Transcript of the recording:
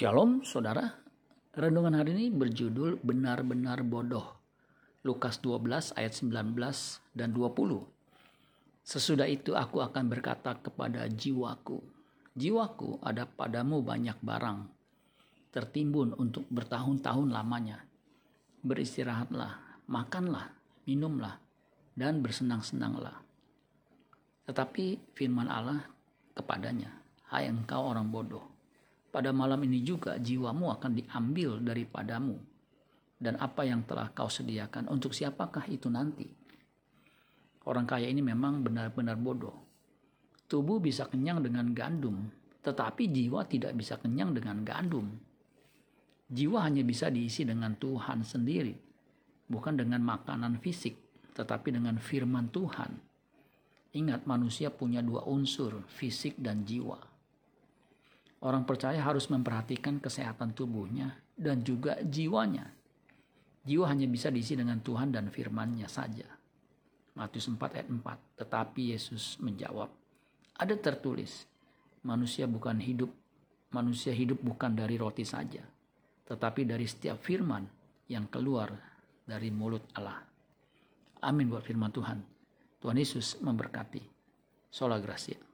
Shalom saudara. Renungan hari ini berjudul Benar-benar bodoh. Lukas 12 ayat 19 dan 20. Sesudah itu aku akan berkata kepada jiwaku. Jiwaku ada padamu banyak barang. Tertimbun untuk bertahun-tahun lamanya. Beristirahatlah, makanlah, minumlah, dan bersenang-senanglah. Tetapi firman Allah kepadanya, Hai engkau orang bodoh, pada malam ini juga jiwamu akan diambil daripadamu. Dan apa yang telah kau sediakan untuk siapakah itu nanti? Orang kaya ini memang benar-benar bodoh. Tubuh bisa kenyang dengan gandum, tetapi jiwa tidak bisa kenyang dengan gandum. Jiwa hanya bisa diisi dengan Tuhan sendiri, bukan dengan makanan fisik, tetapi dengan firman Tuhan. Ingat, manusia punya dua unsur, fisik dan jiwa. Orang percaya harus memperhatikan kesehatan tubuhnya dan juga jiwanya. Jiwa hanya bisa diisi dengan Tuhan dan firman-Nya saja. Matius 4 ayat 4. Tetapi Yesus menjawab, ada tertulis, manusia bukan hidup, manusia hidup bukan dari roti saja, tetapi dari setiap firman yang keluar dari mulut Allah. Amin buat firman Tuhan. Tuhan Yesus memberkati. Sola Gracia.